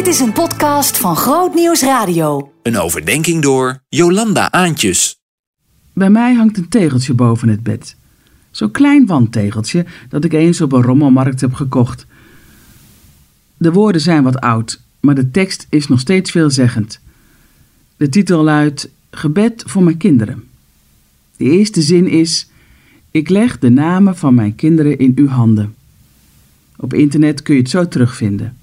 Dit is een podcast van Groot Nieuws Radio. Een overdenking door Jolanda Aantjes. Bij mij hangt een tegeltje boven het bed. Zo'n klein wandtegeltje dat ik eens op een rommelmarkt heb gekocht. De woorden zijn wat oud, maar de tekst is nog steeds veelzeggend. De titel luidt Gebed voor mijn kinderen. De eerste zin is: Ik leg de namen van mijn kinderen in uw handen. Op internet kun je het zo terugvinden.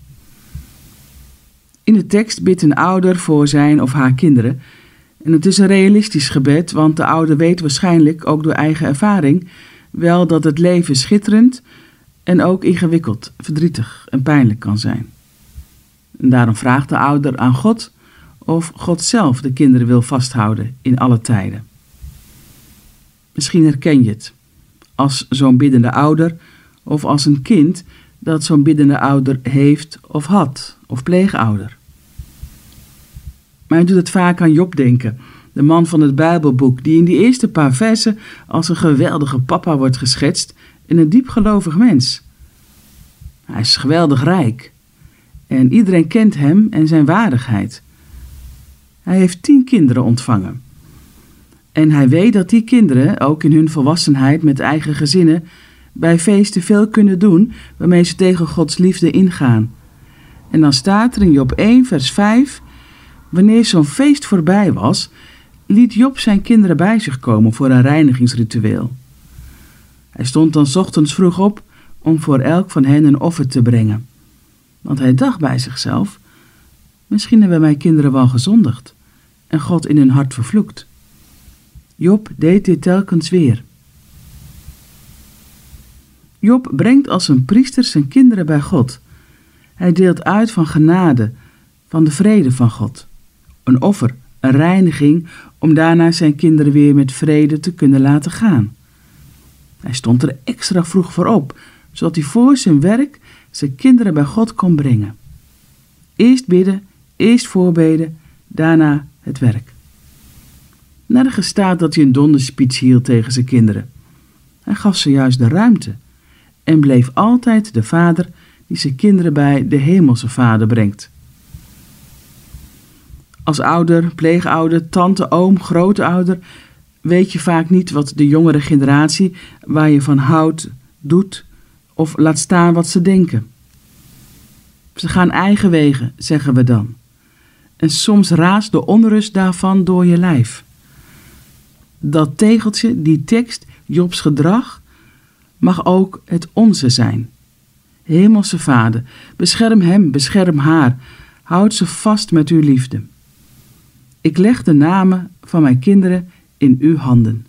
In de tekst bidt een ouder voor zijn of haar kinderen. En het is een realistisch gebed, want de ouder weet waarschijnlijk, ook door eigen ervaring, wel dat het leven schitterend en ook ingewikkeld, verdrietig en pijnlijk kan zijn. En daarom vraagt de ouder aan God of God zelf de kinderen wil vasthouden in alle tijden. Misschien herken je het als zo'n biddende ouder of als een kind dat zo'n biddende ouder heeft of had, of pleegouder. Maar hij doet het vaak aan Job denken, de man van het Bijbelboek, die in die eerste paar versen als een geweldige papa wordt geschetst en een diepgelovig mens. Hij is geweldig rijk en iedereen kent hem en zijn waardigheid. Hij heeft tien kinderen ontvangen. En hij weet dat die kinderen, ook in hun volwassenheid met eigen gezinnen, bij feesten veel kunnen doen waarmee ze tegen Gods liefde ingaan. En dan staat er in Job 1, vers 5: Wanneer zo'n feest voorbij was, liet Job zijn kinderen bij zich komen voor een reinigingsritueel. Hij stond dan ochtends vroeg op om voor elk van hen een offer te brengen. Want hij dacht bij zichzelf: Misschien hebben mijn kinderen wel gezondigd en God in hun hart vervloekt. Job deed dit telkens weer. Job brengt als een priester zijn kinderen bij God. Hij deelt uit van genade, van de vrede van God. Een offer, een reiniging, om daarna zijn kinderen weer met vrede te kunnen laten gaan. Hij stond er extra vroeg voor op, zodat hij voor zijn werk zijn kinderen bij God kon brengen. Eerst bidden, eerst voorbeden, daarna het werk. Nergens staat dat hij een donderspeech hield tegen zijn kinderen. Hij gaf ze juist de ruimte en bleef altijd de vader die zijn kinderen bij de hemelse vader brengt. Als ouder, pleegouder, tante, oom, grootouder weet je vaak niet wat de jongere generatie waar je van houdt, doet of laat staan wat ze denken. Ze gaan eigen wegen, zeggen we dan. En soms raast de onrust daarvan door je lijf. Dat tegeltje, die tekst, Jobs gedrag, mag ook het onze zijn. Hemelse Vader, bescherm hem, bescherm haar, houd ze vast met uw liefde. Ik leg de namen van mijn kinderen in uw handen.